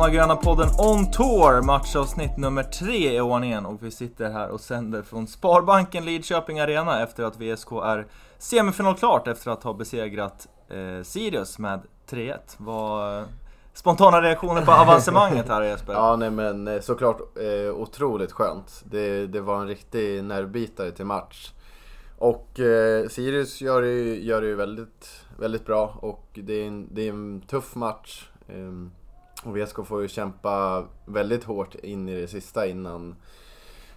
Gröna Gröna podden On Tour, matchavsnitt nummer tre i ordningen och vi sitter här och sänder från Sparbanken Lidköping Arena efter att VSK är semifinalklart efter att ha besegrat eh, Sirius med 3-1. Vad eh, spontana reaktioner på avancemanget här Jesper? Ja, nej men eh, såklart eh, otroligt skönt. Det, det var en riktig nervbitare till match. Och eh, Sirius gör det, gör det ju väldigt, väldigt bra och det är en, det är en tuff match. Eh, och VSK får ju kämpa väldigt hårt in i det sista innan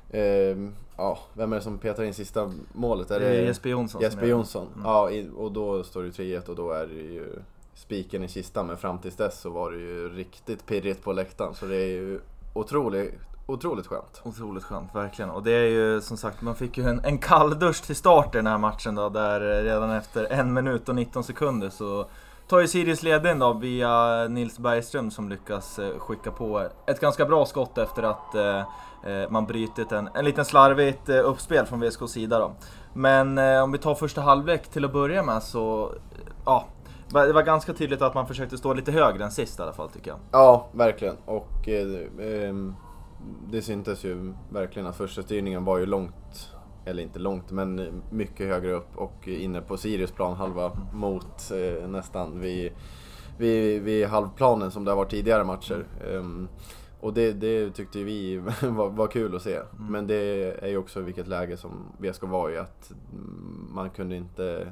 eh, Ja, vem är det som petar in sista målet? Är det Jesper Jonsson? Jesper Jonsson. Mm. Ja, och då står det 3-1 och då är det ju spiken i kistan. Men fram tills dess så var det ju riktigt pirrigt på läktaren. Så det är ju otroligt, otroligt skönt. Otroligt skönt, verkligen. Och det är ju som sagt, man fick ju en, en kalldusch till start i den här matchen då. Där redan efter en minut och 19 sekunder så tar ju Sirius ledningen då via Nils Bergström som lyckas eh, skicka på ett ganska bra skott efter att eh, eh man brytit en, en liten slarvigt eh, uppspel från VSKs sida då. Men eh, om vi tar första halvlek till att börja med så, ja. Det var ganska tydligt att man försökte stå lite högre än sist i alla fall tycker jag. Ja, verkligen. Och eh, ehm, det syntes ju verkligen att första styrningen var ju långt eller inte långt, men mycket högre upp och inne på Sirius planhalva mot eh, nästan vid, vid, vid halvplanen som det har varit tidigare matcher. Um, och det, det, tyckte vi var, var kul att se. Mm. Men det är ju också vilket läge som VSK var i, att man kunde inte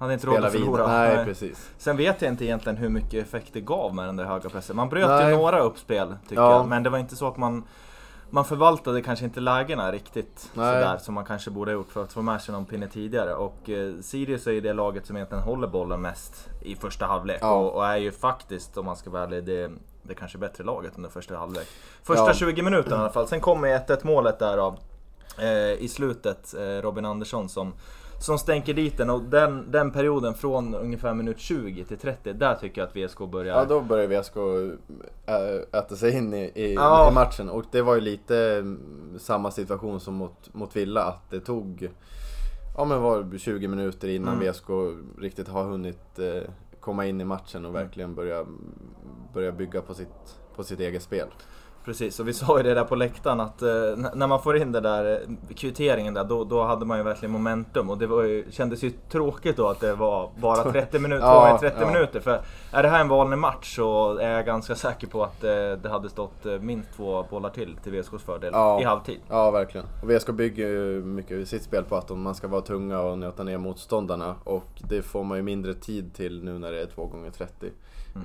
hade inte råd att förlora. Nej, Nej, precis. Sen vet jag inte egentligen hur mycket effekt det gav med den där höga pressen. Man bröt Nej. ju några uppspel, tycker ja. jag. Men det var inte så att man man förvaltade kanske inte lägena riktigt Nej. sådär som man kanske borde ha gjort för att få med sig någon pinne tidigare. Och eh, Sirius är ju det laget som egentligen håller bollen mest i första halvlek. Ja. Och, och, är ju faktiskt, om man ska vara ärlig, det, det kanske bättre laget under första halvlek. Första ja. 20 minuterna i alla fall. Sen kommer 1-1 målet där av, eh, i slutet, eh, Robin Andersson som som stänker dit den och den, den perioden från ungefär minut 20 till 30, där tycker jag att VSK börjar... Ja, då börjar VSK äta sig in i, i, ja. i, matchen och det var ju lite mm, samma situation som mot, mot Villa, att det tog ja, men var 20 minuter innan mm. VSK riktigt har hunnit eh, komma in i matchen och verkligen börja, börja bygga på sitt, på sitt eget spel. Precis, och vi sa ju det där på läktaren att eh, när man får in det där eh, kvitteringen där, då, då hade man ju verkligen momentum. Och det var ju, kändes ju tråkigt då att det var bara 30 minuter, ja, 30 ja. minuter. För är det här en vanlig match så är jag ganska säker på att eh, det hade stått eh, minst två bollar till till VSKs fördel ja, i halvtid. Ja, verkligen. Och VSK bygger ju mycket sitt spel på att man ska vara tunga och nöta ner motståndarna. Och det får man ju mindre tid till nu när det är 2 gånger 30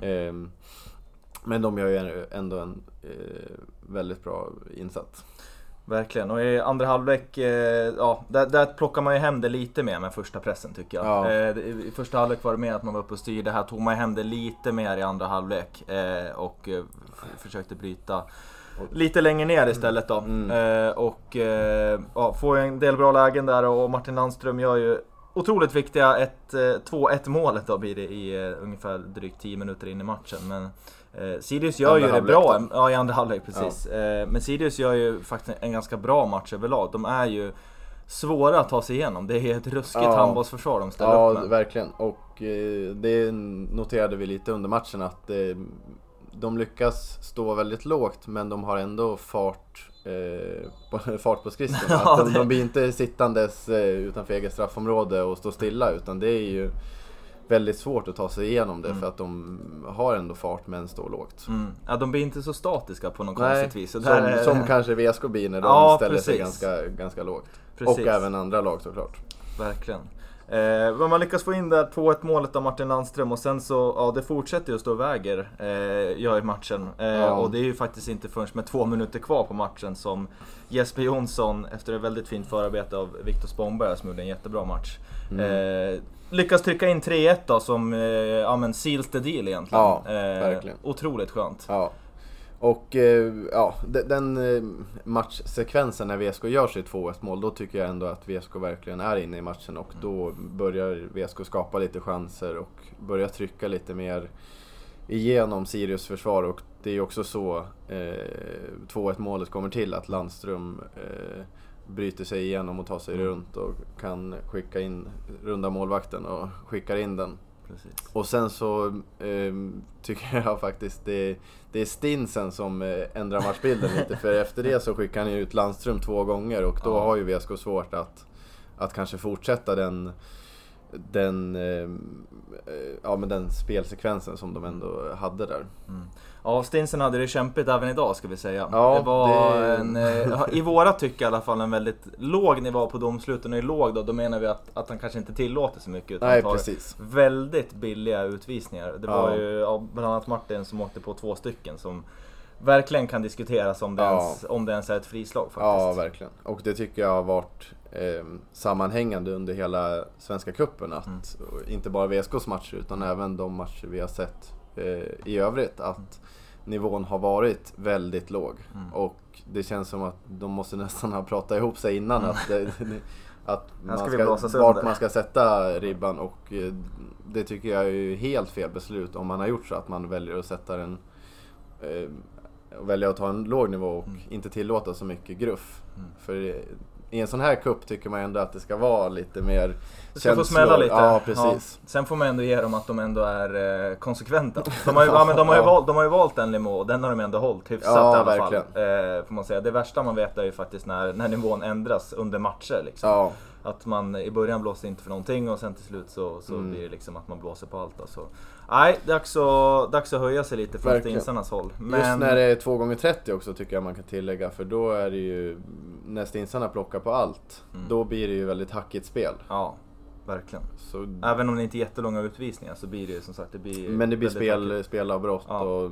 mm. eh, men de gör ju ändå en eh, väldigt bra insats. Verkligen, och i andra halvlek, eh, ja, där, där plockar man ju hem det lite mer med första pressen tycker jag. Ja. Eh, I första halvlek var det mer att man var uppe och styrde, här tog man hem det lite mer i andra halvlek eh, och eh, försökte bryta lite längre ner istället då. Mm. Eh, och ja, får en del bra lägen där och Martin Landström gör ju otroligt viktiga 2-1 målet då blir det i ungefär drygt 10 minuter in i matchen. Men Eh, Sirius gör andra ju det bra, då. ja i andra halvlek precis. Ja. Eh, men Sirius gör ju faktiskt en ganska bra match överlag. De är ju svåra att ta sig igenom. Det är ett ruskigt ja. handbollsförsvar de ställer ja, upp med. Ja, verkligen. Och eh, det noterade vi lite under matchen att eh, de lyckas stå väldigt lågt men de har ändå fart, eh, fart på skridskorna. ja, de, de blir inte sittandes eh, utanför eget straffområde och stå stilla utan det är ju väldigt svårt att ta sig igenom det mm. för att de har ändå fart men står lågt. Mm. Ja, de blir inte så statiska på något Nej, konstigt vis. som, är... som kanske VSK blir när de ja, ställer precis. sig ganska, ganska lågt. Precis. Och även andra lag såklart. Verkligen. Eh, men man lyckas få in det 2-1 målet av Martin Landström och sen så, ja det fortsätter ju att stå och väger, eh, gör i matchen. Eh, ja. Och det är ju faktiskt inte förrän med två minuter kvar på matchen som Jesper Jonsson, efter ett väldigt fint förarbete av Viktor Spångberg, som gjorde en jättebra match, mm. eh, lyckas trycka in 3-1 då som, eh, ja men seals the deal egentligen. Ja, eh, verkligen. Otroligt skönt. Ja. Och eh, ja, den eh, matchsekvensen när VSK gör sitt 2-1 mål, då tycker jag ändå att VSK verkligen är inne i matchen och då börjar VSK skapa lite chanser och börja trycka lite mer igenom Sirius försvar och det är ju också så eh, 2-1 målet kommer till, att Landström eh, bryter sig igenom och tar sig mm. runt och kan skicka in runda målvakten och skickar in den precis. Och sen så eh, tycker jag faktiskt det, det är Stinsen som eh, ändrar matchbilden lite. För efter det så skickar han ut Landström två gånger och då ja. har ju VSK svårt att, att kanske fortsätta den den, eh, ja, men den spelsekvensen som de ändå hade där. Mm. Ja, Stinsen hade det kämpigt även idag ska vi säga. Ja, det var det... En, eh, i våra tycke i alla fall en väldigt låg nivå på domsluten. Och i låg då, då menar vi att, att han kanske inte tillåter så mycket. Utan Nej, tar precis. väldigt billiga utvisningar. Det var ja. ju ja, bland annat Martin som åkte på två stycken som verkligen kan diskuteras om det, ja. ens, om det ens är ett frislag faktiskt. Ja, verkligen. Och det tycker jag har varit eh, sammanhängande under hela Svenska Cupen. Att mm. Inte bara VSKs matcher utan även de matcher vi har sett eh, i övrigt. Att mm. nivån har varit väldigt låg. Mm. Och det känns som att de måste nästan ha pratat ihop sig innan. Mm. Att, att man ska, vart man ska sätta ribban. Och eh, det tycker jag är helt fel beslut om man har gjort så att man väljer att sätta den eh, välja att ta en låg nivå och mm. inte tillåta så mycket gruff. Mm. För i en sån här kupp tycker man ändå att det ska vara lite mer Det ska känslor. få smälla lite. Ja, precis. Ja. Sen får man ändå ge dem att de ändå är eh, konsekventa. De har, ju, ja, men de, har ju valt, de har ju valt en nivå och den har de ändå hållit hyfsat ja, i alla verkligen. fall. Eh, får man säga. Det värsta man vet är ju faktiskt när, när nivån ändras under matcher. Liksom. Ja. Att man i början blåser inte för någonting och sen till slut så, så mm. blir det liksom att man blåser på allt. Då, Nej, dags att, dags att höja sig lite från stinsarnas håll. Men... Just när det är 2x30 också tycker jag man kan tillägga för då är det ju, när stinsarna plockar på allt, mm. då blir det ju väldigt hackigt spel. Ja, verkligen. Så... Även om det inte är jättelånga utvisningar så blir det ju som sagt, det blir Men det blir spel, spelavbrott ja. och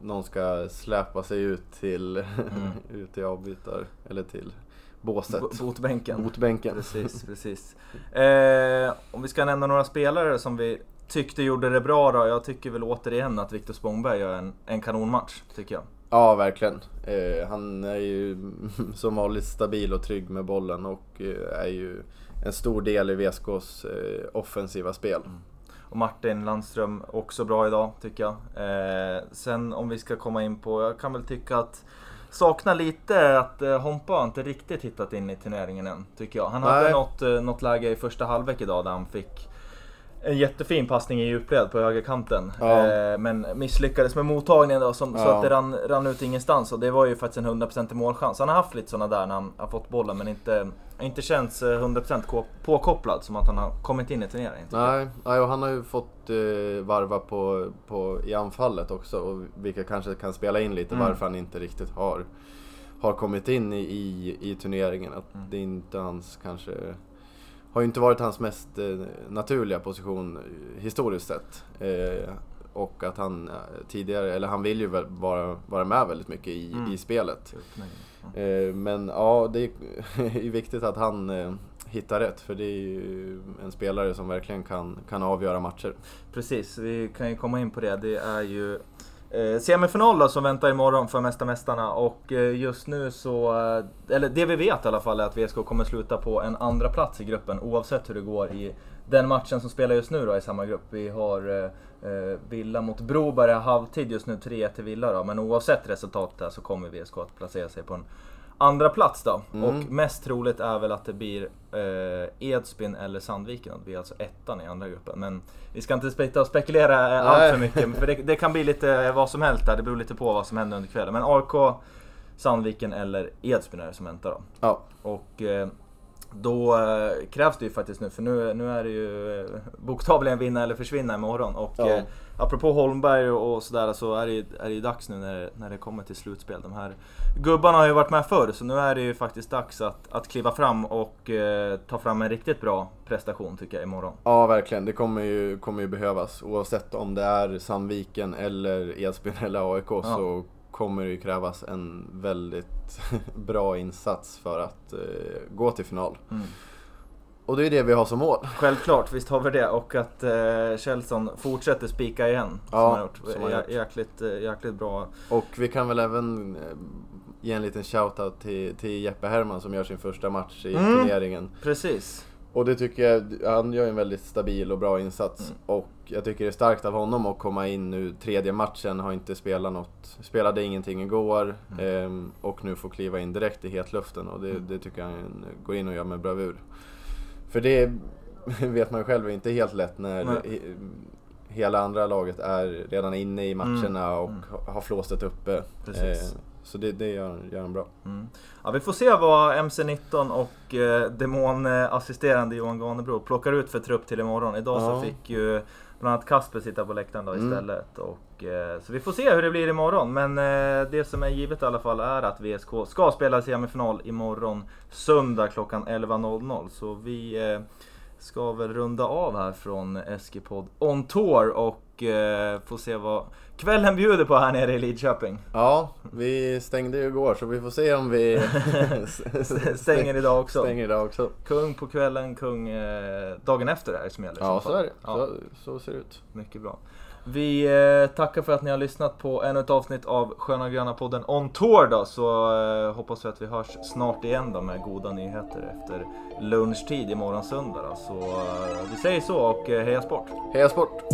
någon ska släpa sig ut till, mm. ut till avbytar, eller till båset. B botbänken. Botbänken. Precis, precis. Eh, om vi ska nämna några spelare som vi tyckte gjorde det bra då. Jag tycker väl återigen att Viktor Spångberg gör en, en kanonmatch, tycker jag. Ja, verkligen. Eh, han är ju som vanligt stabil och trygg med bollen och eh, är ju en stor del i VSKs eh, offensiva spel. Mm. Och Martin Landström också bra idag, tycker jag. Eh, sen om vi ska komma in på, jag kan väl tycka att saknar lite att eh, Hompa inte riktigt hittat in i turneringen än, tycker jag. Han Nej. hade något, eh, något läge i första halvlek idag där han fick en jättefin passning i djupled på högerkanten. Ja. Eh, men misslyckades med mottagningen då, som, ja. så att det rann, rann ut ingenstans. Och det var ju faktiskt en 100% målchans. Han har haft lite sådana där när han har fått bollen men inte, inte känts 100% eh, påkopplad som att han har kommit in i turneringen. Nej, nej, och han har ju fått eh, varva på, på, i anfallet också. Och vilket kanske kan spela in lite mm. varför han inte riktigt har, har kommit in i, i, i turneringen. Att mm. det är inte hans kanske har ju inte varit hans mest eh, naturliga position eh, historiskt sett. Eh, och att han tidigare, eller han vill ju vara, vara med väldigt mycket i, mm. i spelet. Men ja, det är viktigt att han hittar rätt för det är ju en spelare som verkligen kan, kan avgöra matcher. Precis, vi kan ju komma in på det. Det är ju Eh, semifinal då, som väntar imorgon för Mästa Mästarna och eh, just nu så, eh, eller det vi vet i alla fall är att VSK kommer sluta på en andra plats i gruppen oavsett hur det går i den matchen som spelar just nu då i samma grupp. Vi har eh, eh Villa mot Broberg halvtid just nu, 3-1 till Villa då. Men oavsett resultatet där så kommer VSK att placera sig på en andra plats då. Mm. Och mest troligt är väl att det blir eh, Edsbyn eller Sandviken. Det blir alltså ettan i andra gruppen. Men vi ska inte och spekulera eh, allt för mycket. För det, det, kan bli lite vad som helst där. Det beror lite på vad som händer under kvällen. Men AIK, Sandviken eller Edsbyn är det som väntar då. Ja. Och eh, då eh, krävs det ju faktiskt nu, för nu, nu är det ju eh, bokstavligen vinna eller försvinna imorgon. Och ja. Apropå Holmberg och, sådär så är det, är det dags nu när, när det kommer till slutspel. De här gubbarna har ju varit med förr, så nu är det ju faktiskt dags att, att kliva fram och eh, ta fram en riktigt bra prestation tycker jag imorgon. Ja, verkligen. Det kommer ju, kommer ju behövas. Oavsett om det är Sandviken eller Edsbyn eller AIK ja. så kommer det ju krävas en väldigt bra insats för att eh, gå till final. Mm. Och det är det vi har som mål. Självklart, visst har vi det. Och att eh, Kjellson fortsätter spika igen. Ja, som han gjort. Som han gjort. Jäkligt, eh, jäkligt bra. Och vi kan väl även eh, ge en liten shoutout till, till Jeppe Herman som gör sin första match i mm, turneringen. Precis. Och det tycker jag, han gör en väldigt stabil och bra insats. Mm. Och jag tycker det är starkt av honom att komma in nu. Tredje matchen, har inte spelat något, spelade ingenting igår. Mm. Eh, och nu får kliva in direkt i hetluften och det, mm. det tycker jag han går in och gör med bravur. För det, vet man själv inte helt lätt när Nej. hela andra laget är redan inne i matcherna mm. och mm. har flåstet uppe. Precis. Så det, det gör, gör han bra. Mm. Ja, vi får se vad MC19 och eh, demonassisterande Johan Ganebro plockar ut för trupp till imorgon. Idag ja. så fick ju bland annat Kasper sitta på läktaren då mm. istället. Och, eh, så vi får se hur det blir imorgon. Men eh, det som är givet i alla fall är att VSK ska spela semifinal imorgon söndag klockan 11.00. Så vi eh, ska väl runda av här från Eskipod On Tour och eh, få se vad kvällen bjuder på här nere i Lidköping. Ja, vi stängde ju igår så vi får se om vi stänger idag också. Stänger idag också. Kung på kvällen, kung eh, dagen efter är det som gäller. Ja, så är det. Ja. Så, så ser det ut. Mycket bra. Vi eh, tackar för att ni har lyssnat på ännu ett avsnitt av Sköna Gröna podden On Tour då, så eh, hoppas vi att vi hörs snart igen då med goda nyheter efter lunchtid imorgon söndag då. Så eh, vi säger så och eh, heja sport! Heja sport!